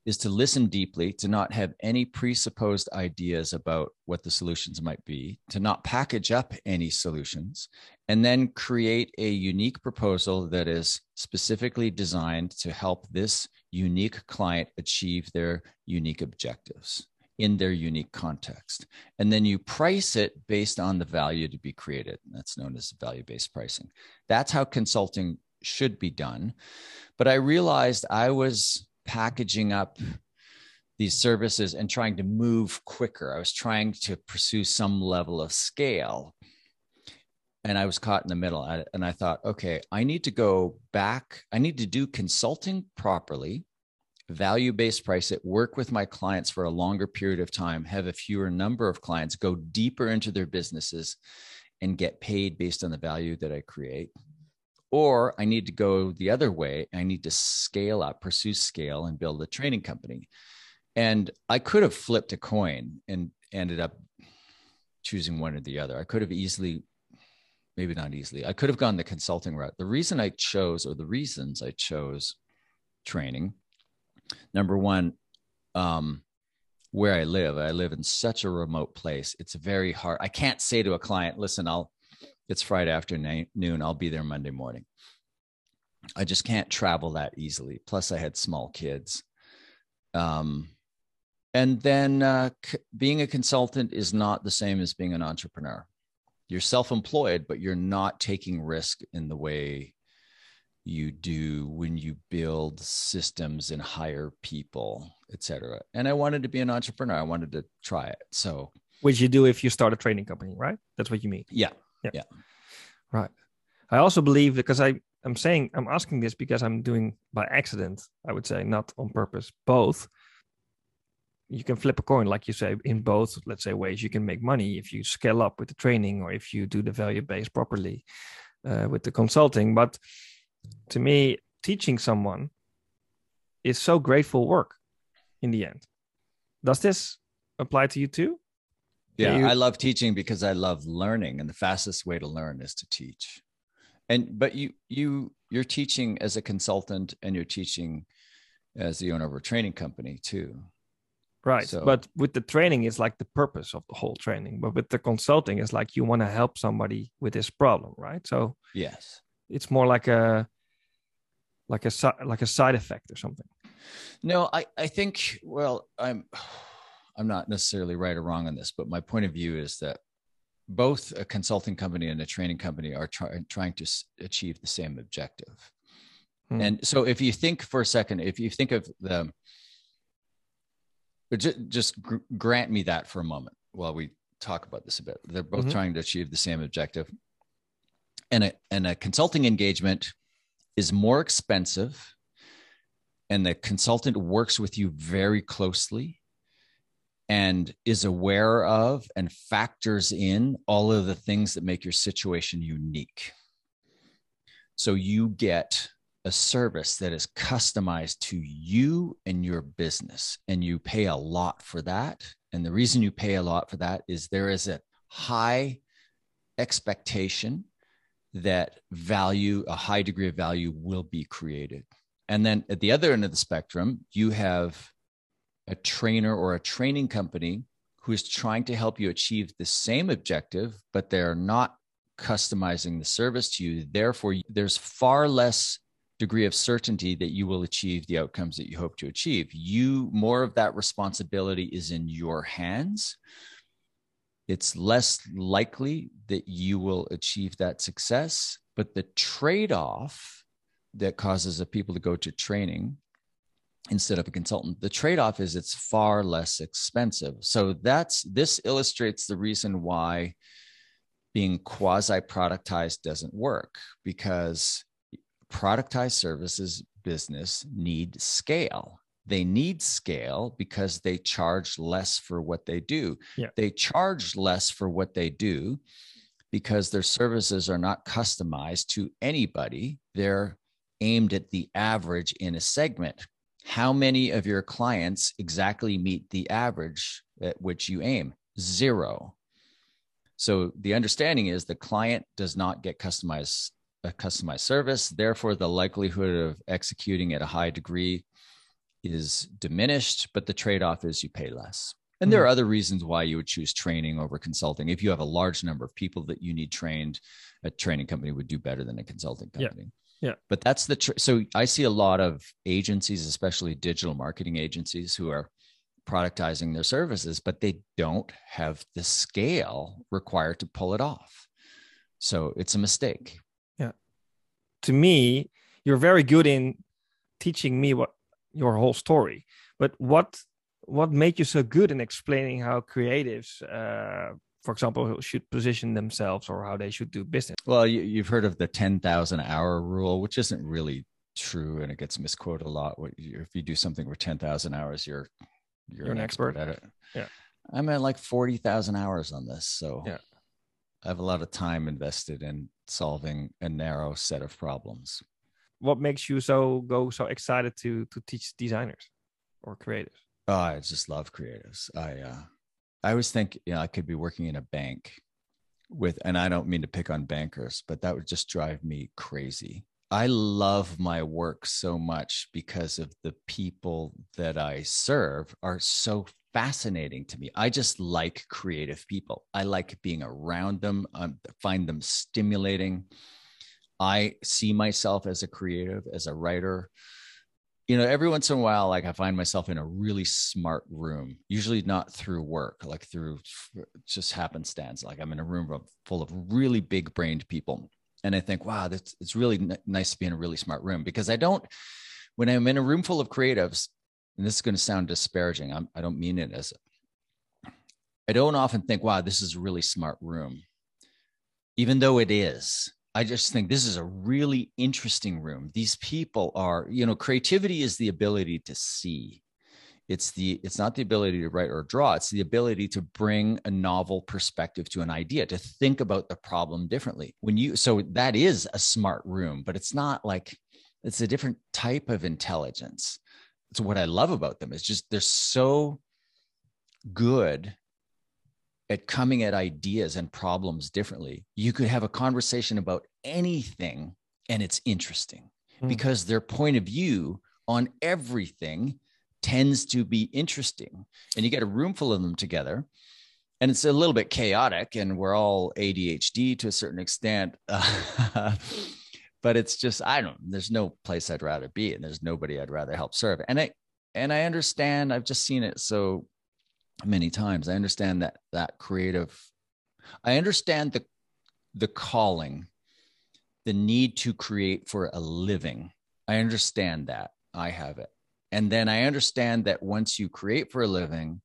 is to listen deeply, to not have any presupposed ideas about what the solutions might be, to not package up any solutions, and then create a unique proposal that is specifically designed to help this unique client achieve their unique objectives in their unique context. And then you price it based on the value to be created. That's known as value based pricing. That's how consulting should be done. But I realized I was packaging up these services and trying to move quicker. I was trying to pursue some level of scale. And I was caught in the middle. And I thought, okay, I need to go back. I need to do consulting properly value based price it, work with my clients for a longer period of time, have a fewer number of clients, go deeper into their businesses, and get paid based on the value that I create. Or I need to go the other way. I need to scale up, pursue scale, and build a training company. And I could have flipped a coin and ended up choosing one or the other. I could have easily, maybe not easily, I could have gone the consulting route. The reason I chose, or the reasons I chose training, number one, um, where I live, I live in such a remote place. It's very hard. I can't say to a client, listen, I'll, it's Friday afternoon. Noon. I'll be there Monday morning. I just can't travel that easily. Plus, I had small kids. Um, and then uh, c- being a consultant is not the same as being an entrepreneur. You're self employed, but you're not taking risk in the way you do when you build systems and hire people, etc. And I wanted to be an entrepreneur. I wanted to try it. So, which you do if you start a training company, right? That's what you mean. Yeah. Yeah. yeah. Right. I also believe because I I'm saying I'm asking this because I'm doing by accident. I would say not on purpose. Both. You can flip a coin, like you say, in both, let's say, ways. You can make money if you scale up with the training or if you do the value base properly uh, with the consulting. But to me, teaching someone is so grateful work in the end. Does this apply to you too? Yeah, you... I love teaching because I love learning, and the fastest way to learn is to teach. And but you you you're teaching as a consultant, and you're teaching as the owner of a training company too. Right. So, but with the training, it's like the purpose of the whole training. But with the consulting, it's like you want to help somebody with this problem, right? So yes, it's more like a like a like a side effect or something no i i think well i'm i'm not necessarily right or wrong on this but my point of view is that both a consulting company and a training company are try, trying to achieve the same objective hmm. and so if you think for a second if you think of the just, just grant me that for a moment while we talk about this a bit they're both mm-hmm. trying to achieve the same objective and a, and a consulting engagement is more expensive and the consultant works with you very closely and is aware of and factors in all of the things that make your situation unique. So you get a service that is customized to you and your business, and you pay a lot for that. And the reason you pay a lot for that is there is a high expectation that value, a high degree of value, will be created. And then at the other end of the spectrum, you have a trainer or a training company who is trying to help you achieve the same objective, but they're not customizing the service to you. Therefore, there's far less degree of certainty that you will achieve the outcomes that you hope to achieve. You more of that responsibility is in your hands. It's less likely that you will achieve that success, but the trade off that causes a people to go to training instead of a consultant. The trade-off is it's far less expensive. So that's this illustrates the reason why being quasi productized doesn't work because productized services business need scale. They need scale because they charge less for what they do. Yeah. they charge less for what they do because their services are not customized to anybody. They're aimed at the average in a segment how many of your clients exactly meet the average at which you aim? Zero. So the understanding is the client does not get customized a customized service. Therefore, the likelihood of executing at a high degree is diminished, but the trade-off is you pay less. And there are mm-hmm. other reasons why you would choose training over consulting. If you have a large number of people that you need trained, a training company would do better than a consulting company. Yeah. Yeah. But that's the tr- so I see a lot of agencies, especially digital marketing agencies, who are productizing their services, but they don't have the scale required to pull it off. So it's a mistake. Yeah. To me, you're very good in teaching me what your whole story. But what what made you so good in explaining how creatives uh, for example, should position themselves or how they should do business. Well, you, have heard of the 10,000 hour rule, which isn't really true and it gets misquoted a lot. If you do something for 10,000 hours, you're, you're, you're an, expert. expert. at it. Yeah. I'm at like 40,000 hours on this. So yeah. I have a lot of time invested in solving a narrow set of problems. What makes you so go so excited to to teach designers or creatives? Oh, I just love creatives. I uh I always think, you know, I could be working in a bank with, and I don't mean to pick on bankers, but that would just drive me crazy. I love my work so much because of the people that I serve are so fascinating to me. I just like creative people. I like being around them, I um, find them stimulating. I see myself as a creative, as a writer, you know, every once in a while, like I find myself in a really smart room, usually not through work, like through just happenstance. Like I'm in a room full of really big brained people. And I think, wow, that's, it's really n- nice to be in a really smart room because I don't, when I'm in a room full of creatives, and this is going to sound disparaging, I'm, I don't mean it as, I don't often think, wow, this is a really smart room, even though it is I just think this is a really interesting room. These people are, you know, creativity is the ability to see. It's the it's not the ability to write or draw, it's the ability to bring a novel perspective to an idea, to think about the problem differently. When you so that is a smart room, but it's not like it's a different type of intelligence. It's what I love about them. It's just they're so good at coming at ideas and problems differently. You could have a conversation about anything and it's interesting mm. because their point of view on everything tends to be interesting. And you get a room full of them together and it's a little bit chaotic and we're all ADHD to a certain extent. but it's just I don't there's no place I'd rather be and there's nobody I'd rather help serve. And I and I understand I've just seen it so many times. I understand that that creative. I understand the the calling, the need to create for a living. I understand that. I have it. And then I understand that once you create for a living,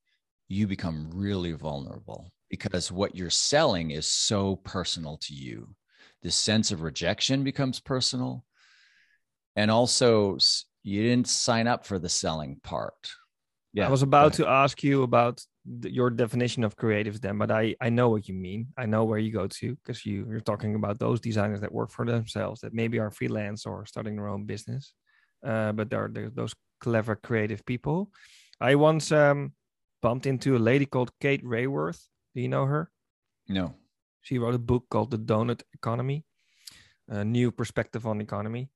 you become really vulnerable because what you're selling is so personal to you. The sense of rejection becomes personal. And also, you didn't sign up for the selling part. Yeah, I was about to ask you about the, your definition of creatives then, but I I know what you mean. I know where you go to because you you're talking about those designers that work for themselves that maybe are freelance or starting their own business, uh, but there are those clever creative people. I once um, bumped into a lady called Kate Raworth Do you know her? No. She wrote a book called The Donut Economy, a new perspective on economy.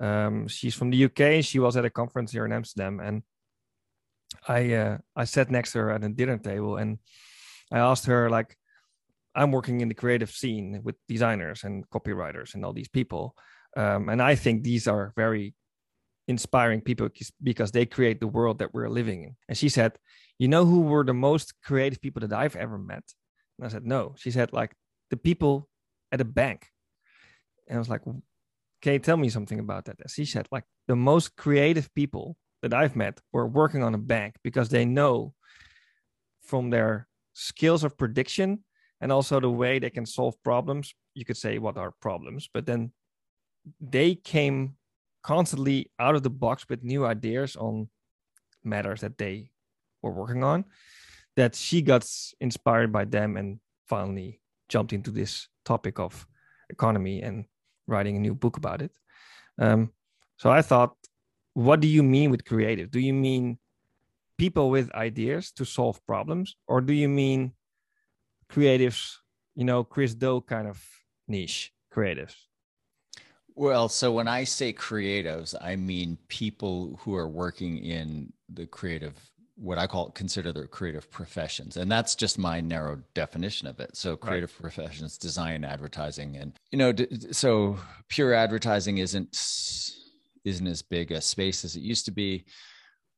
Um, she's from the UK. She was at a conference here in Amsterdam, and I uh, I sat next to her at a dinner table, and I asked her like, I'm working in the creative scene with designers and copywriters and all these people, um, and I think these are very inspiring people because they create the world that we're living in. And she said, "You know who were the most creative people that I've ever met?" And I said, "No." She said, "Like the people at a bank." And I was like, "Okay, tell me something about that." And she said, "Like the most creative people that I've met were working on a bank because they know from their skills of prediction and also the way they can solve problems. You could say what are problems, but then they came constantly out of the box with new ideas on matters that they were working on. That she got inspired by them and finally jumped into this topic of economy and writing a new book about it. Um, so I thought what do you mean with creative? Do you mean people with ideas to solve problems, or do you mean creatives, you know, Chris Do kind of niche creatives? Well, so when I say creatives, I mean people who are working in the creative, what I call consider their creative professions. And that's just my narrow definition of it. So creative right. professions, design, advertising, and, you know, so pure advertising isn't isn't as big a space as it used to be.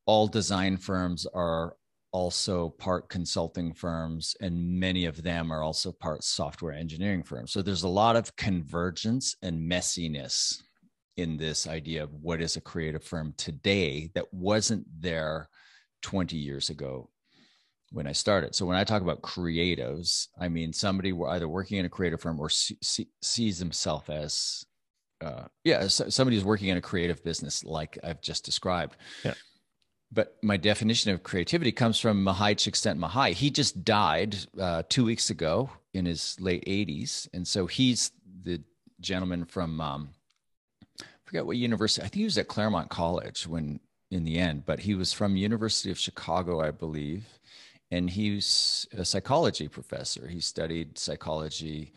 All design firms are also part consulting firms, and many of them are also part software engineering firms. So there's a lot of convergence and messiness in this idea of what is a creative firm today that wasn't there 20 years ago when I started. So when I talk about creatives, I mean somebody were either working in a creative firm or see, sees himself as uh, yeah, so somebody who's working in a creative business like I've just described. Yeah. But my definition of creativity comes from Mihai Csikszentmihalyi. He just died uh, two weeks ago in his late 80s, and so he's the gentleman from um, I forget what university. I think he was at Claremont College when in the end, but he was from University of Chicago, I believe, and he's a psychology professor. He studied psychology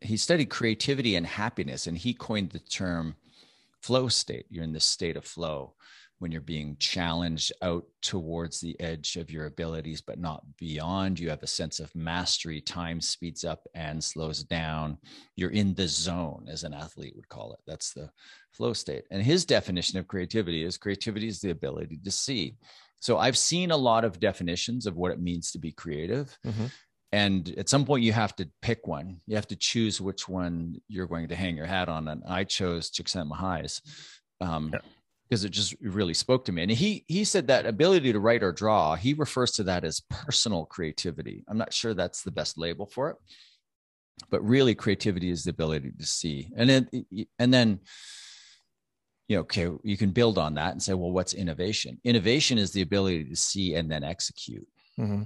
he studied creativity and happiness, and he coined the term flow state. You're in this state of flow when you're being challenged out towards the edge of your abilities, but not beyond. You have a sense of mastery. Time speeds up and slows down. You're in the zone, as an athlete would call it. That's the flow state. And his definition of creativity is creativity is the ability to see. So I've seen a lot of definitions of what it means to be creative. Mm-hmm and at some point you have to pick one. You have to choose which one you're going to hang your hat on. And i chose Csikszentmihalyi's um, yeah. because it just really spoke to me. And he he said that ability to write or draw he refers to that as personal creativity. I'm not sure that's the best label for it but really creativity is the ability to see. And then and then you know okay you can build on that and say well what's innovation? Innovation is the ability to see and then execute mm-hmm.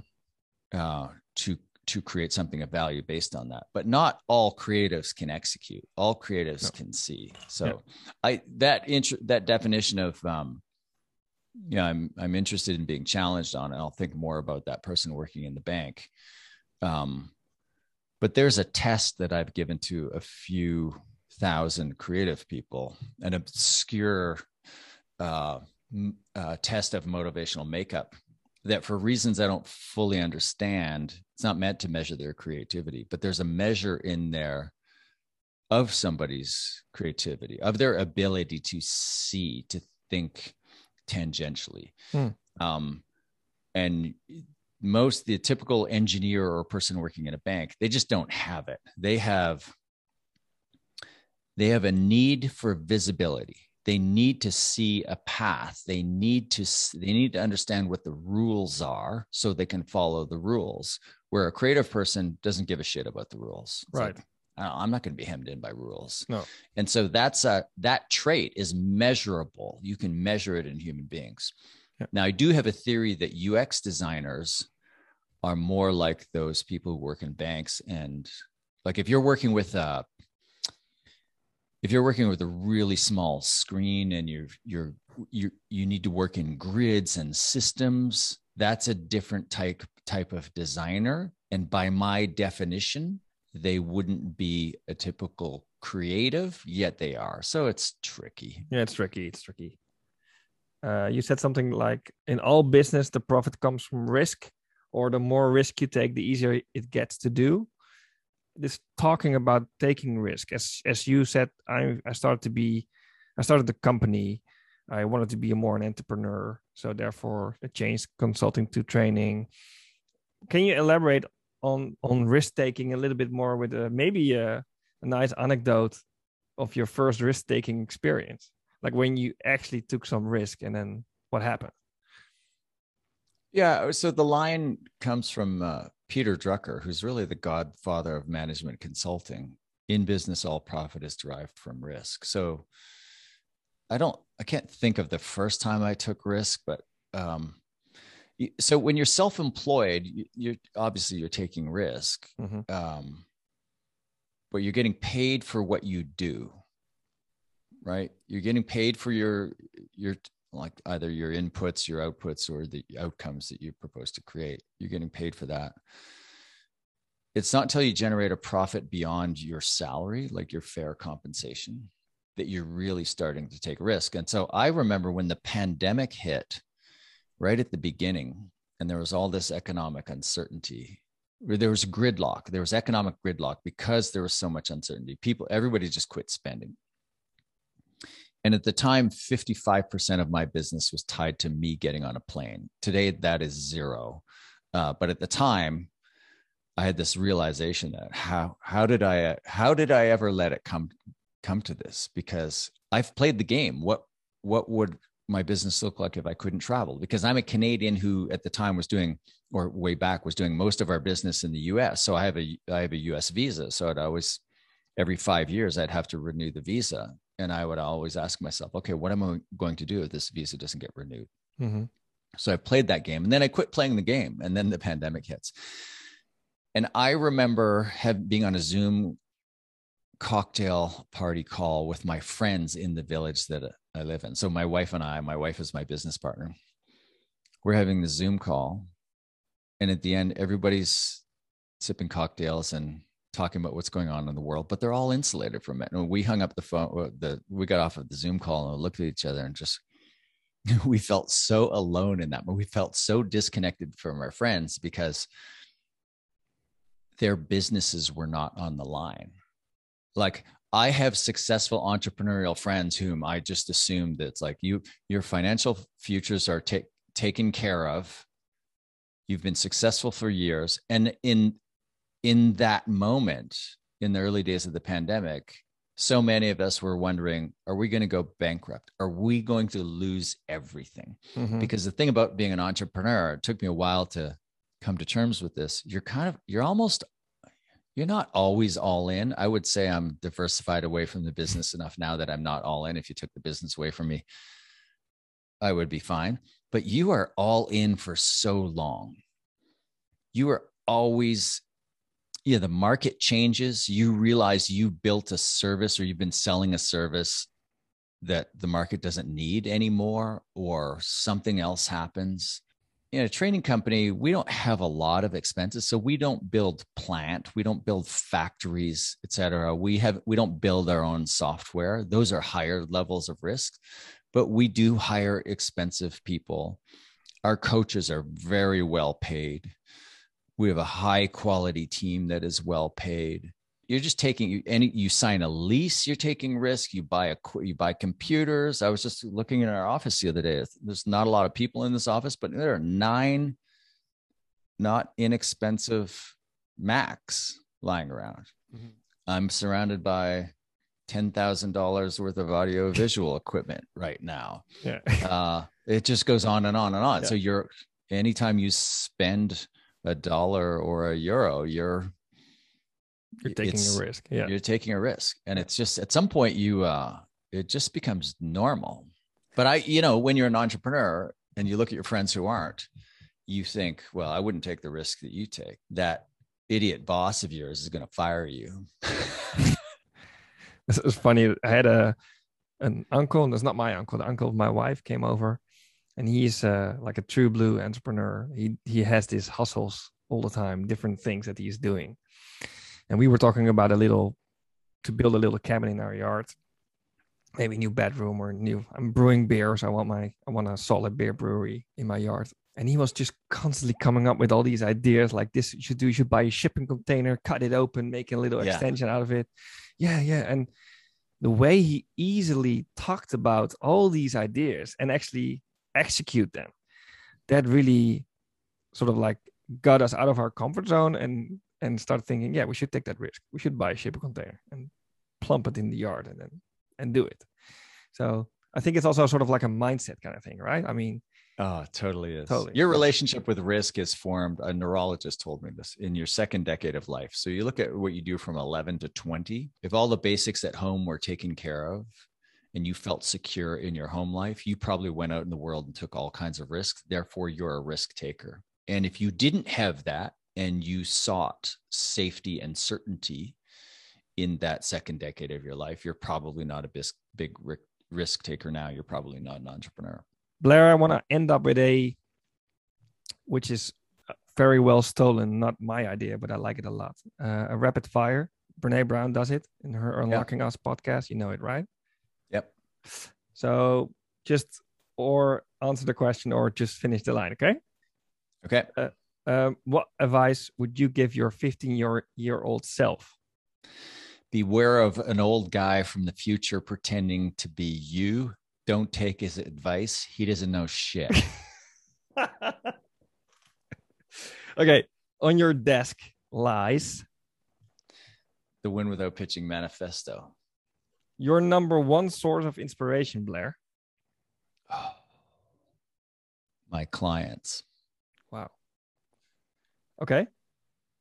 uh, to to create something of value based on that but not all creatives can execute all creatives no. can see so yeah. i that int- that definition of um yeah i'm i'm interested in being challenged on and i'll think more about that person working in the bank um but there's a test that i've given to a few thousand creative people an obscure uh, uh, test of motivational makeup that for reasons I don't fully understand, it's not meant to measure their creativity, but there's a measure in there of somebody's creativity, of their ability to see, to think tangentially. Hmm. Um, and most the typical engineer or person working in a bank, they just don't have it. They have they have a need for visibility they need to see a path. They need to they need to understand what the rules are so they can follow the rules where a creative person doesn't give a shit about the rules. It's right. Like, i'm not going to be hemmed in by rules. No. and so that's a that trait is measurable. You can measure it in human beings. Yeah. now i do have a theory that ux designers are more like those people who work in banks and like if you're working with uh if you're working with a really small screen and you're you're you you need to work in grids and systems that's a different type type of designer and by my definition they wouldn't be a typical creative yet they are so it's tricky Yeah, it's tricky. It's tricky. Uh, you said something like, "In all business, the profit comes from risk, or the more risk you take, the easier it gets to do." This talking about taking risk, as as you said, I I started to be, I started the company. I wanted to be a more an entrepreneur, so therefore I changed consulting to training. Can you elaborate on on risk taking a little bit more with uh, maybe a, a nice anecdote of your first risk taking experience? like when you actually took some risk and then what happened yeah so the line comes from uh, peter drucker who's really the godfather of management consulting in business all profit is derived from risk so i don't i can't think of the first time i took risk but um so when you're self-employed you, you're obviously you're taking risk Mhm. um but you're getting paid for what you do right you're getting paid for your your like either your inputs your outputs or the outcomes that you propose to create. You're getting paid for that. It's not until you generate a profit beyond your salary like your fair compensation that you're really starting to take risk. And so i remember when the pandemic hit right at the beginning and there was all this economic uncertainty there was gridlock. There was economic gridlock because there was so much uncertainty. People everybody just quit spending and at the time 55% of my business was tied to me getting on a plane. Today that is zero. Uh, but at the time i had this realization that how how did i how did i ever let it come come to this? Because i've played the game. What what would my business look like if i couldn't travel? Because i'm a canadian who at the time was doing or way back was doing most of our business in the us so i have a i have a us visa. So i'd always every five years i'd have to renew the visa and i would always ask myself okay what am i going to do if this visa doesn't get renewed Mm-hmm. so I played that game and then I quit playing the game and then the pandemic hits. And I remember have, being on a Zoom cocktail party call with my friends in the village that I live in. So my wife and I, my wife is my business partner. We're having the Zoom call. And at the end, everybody's sipping cocktails and talking about what's going on in the world, but they're all insulated from it. And we hung up the phone, uh, the we got off of the Zoom call and looked at each other and just we felt so alone in that but we felt so disconnected from our friends because their businesses were not on the line. Like i have successful entrepreneurial friends whom i just assumed that like you your financial futures are ta- taken care of. You've been successful for years. And in in that moment in the early days of the pandemic so many of us were wondering are we going to go bankrupt? Are we going to lose everything? Mm-hmm. because the thing about being an entrepreneur it took me a while to come to terms with this you're kind of you're almost you're not always all in. I would say i'm diversified away from the business enough now that i'm not all in. If you took the business away from me i would be fine. But you are all in for so long. You are always yeah the market changes. You realize you built a service or you've been selling a service that the market doesn't need anymore or something else happens. In a training company we don't have a lot of expenses so we don't build plant we don't build factories et cetera. We have we don't build our own software. Those are higher levels of risk but we do hire expensive people. Our coaches are very well paid we have a high quality team that is well paid you're just taking any you sign a lease you're taking risk you buy a you buy computers i was just looking in our office the other day there's not a lot of people in this office but there are nine not inexpensive macs lying around Mhm. i'm surrounded by $10000 worth of audio visual equipment right now Yeah. uh, it just goes on and on and on. Yeah. So you're anytime you spend a dollar or a euro, you're You're taking a risk. Yeah. you're taking a risk and it's just at some point you uh it just becomes normal but i you know when you're an entrepreneur and you look at your friends who aren't you think well i wouldn't take the risk that you take that idiot boss of yours is going to fire you This is funny. I had a an uncle, and it's not my uncle. The uncle of my wife came over, and he's uh, like a true blue entrepreneur. He he has these hustles all the time, different things that he's doing. And we were talking about a little to build a little cabin in our yard, maybe new bedroom or new. I'm brewing beers. I want my I want a solid beer brewery in my yard. And he was just constantly coming up with all these ideas like this you should do. You should buy a shipping container, cut it open, make a little Yeah. extension out of it. Yeah, yeah. And the way he easily talked about all these ideas and actually execute them, that really sort of like got us out of our comfort zone and and start thinking, yeah, we should take that risk. We should buy a shipping container and plump it in the yard and then and do it. So I think it's also sort of like a mindset kind of thing, right? I mean, oh totally is Totally. your relationship with risk is formed a neurologist told me this in your second decade of life so you look at what you do from 11 to 20 if all the basics at home were taken care of and you felt secure in your home life, you probably went out in the world and took all kinds of risks. Therefore, you're a risk taker. And if you didn't have that and you sought safety and certainty in that second decade of your life, you're probably not a bis- big ri- risk taker now. You're probably not an entrepreneur. Blair, I want to end up with a, which is very well stolen, not my idea, but I like it a lot. Uh, a rapid fire. Brene Brown does it in her Unlocking Us podcast. You know it, right? So just or answer the question or just finish the line, okay? Okay. Um, what advice would you give your 15 year year old self? Beware of an old guy from the future pretending to be you. Don't take his advice. He doesn't know shit. okay, on your desk lies the win without pitching manifesto. Your number one source of inspiration, Blair. My clients. Wow. Okay.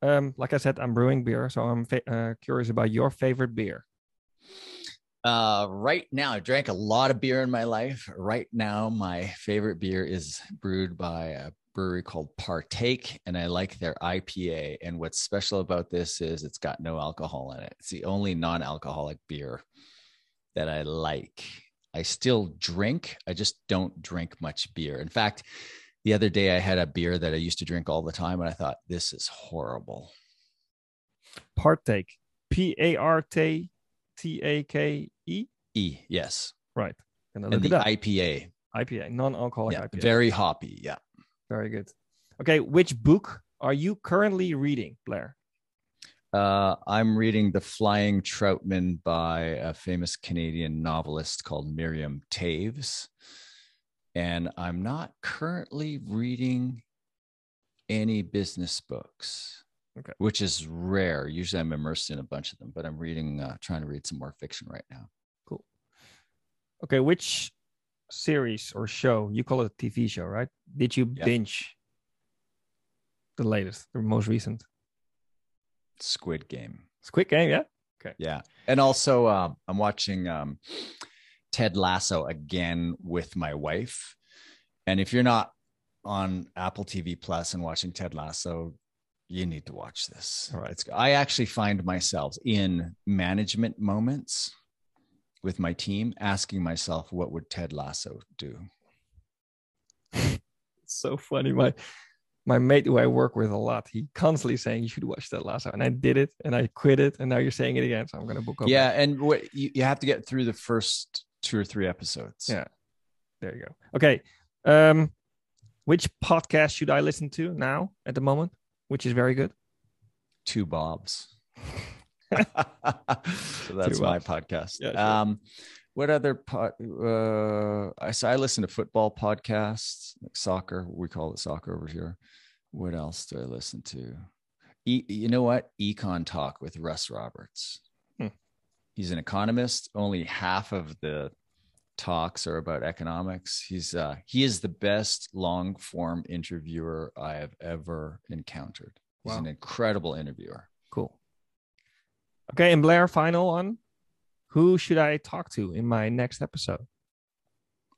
Um, like I said, I'm brewing beer, so I'm uh, curious about your favorite beer. Uh, right now, I drank a lot of beer in my life. Right now, my favorite beer is brewed by a brewery called Partake, and I like their IPA. And what's special about this is it's got no alcohol in it. It's the only non alcoholic beer that I like. I still drink, I just don't drink much beer. In fact, the other day I had a beer that I used to drink all the time, and I thought, this is horrible. Partake. P A R T T A K E. E, yes. Right. And it the. IPA. IPA, non-alcoholic Yeah, IPA. very hoppy. Yeah. Very good. Okay, which book are you currently reading, Blair? Uh, I'm reading The Flying Troutman by a famous Canadian novelist called Miriam Toews. And I'm not currently reading any business books, Okay. which is rare. Usually I'm immersed in a bunch of them, but I'm reading, uh, trying to read some more fiction right now. Cool. Okay, which series or show you call it a TV show, right? Did you Yeah. binge the latest, the most recent Squid Game. Squid Game? Yeah. Okay. Yeah. And also, um, I'm watching um, Ted Lasso again with my wife. And if you're not on Apple TV Plus and watching Ted Lasso, you need to watch this. All right. It's, I actually find myself in management moments with my team asking myself, what would Ted Lasso do? It's so funny. My my mate who I work with a lot, he constantly saying you should watch that last and I did it and I quit it and now you're saying it again. So I'm gonna book up. Yeah. And what you, you have to get through the first two or three episodes. Yeah. There you go. Okay. Um which podcast should I listen to now at the moment? Which is very good. two bobs. so that's Two my Bobs. podcast. Yeah, sure. Um, what other pod? Uh, I so I listen to football podcasts, like soccer. We call it soccer over here. What else do I listen to? E, you know what? EconTalk with Russ Roberts. Hmm. He's an economist. Only half of the talks are about economics. He's uh, he is the best long form interviewer I have ever encountered. He's Wow. an incredible interviewer. Cool. Okay, and Blair, final one. Who should I talk to in my next episode?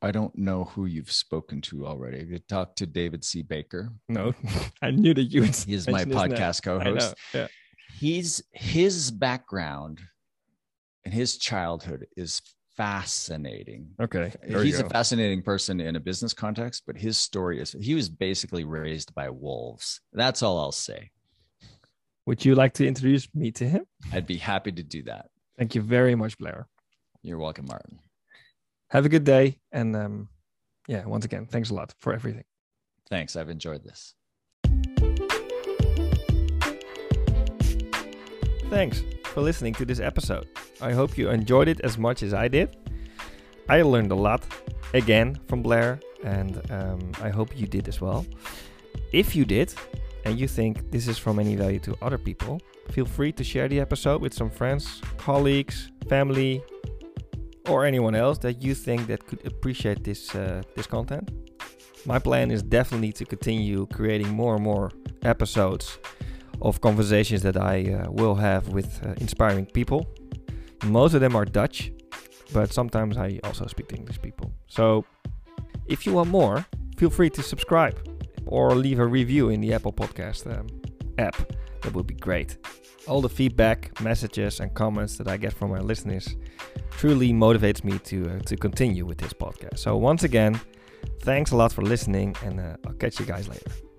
I don't know who you've spoken to already. You talked to David C. Baker. No, I knew that you would. He's my podcast co-host. Yeah. He's his background and his childhood is fascinating. Okay. He's a fascinating person in a business context, but his story is he was basically raised by wolves. That's all I'll say. Would you like to introduce me to him? I'd be happy to do that. Thank you very much, Blair. You're welcome, Martin. Have a good day. And um, yeah, once again, thanks a lot for everything. Thanks. I've enjoyed this. Thanks for listening to this episode. I hope you enjoyed it as much as I did. I learned a lot again from Blair, and um, I hope you did as well. If you did, and you think this is from any value to other people, feel free to share the episode with some friends, colleagues, family, or anyone else that you think that could appreciate this uh, this content. My plan is definitely to continue creating more and more episodes of conversations that I uh, will have with uh, inspiring people. Most of them are Dutch, but sometimes I also speak to English people. So if you want more, feel free to subscribe or leave a review in the Apple Podcast um, app. That would be great. All the feedback, messages, and comments that I get from my listeners truly motivates me to uh, to continue with this podcast. So once again, thanks a lot for listening, and uh, I'll catch you guys later.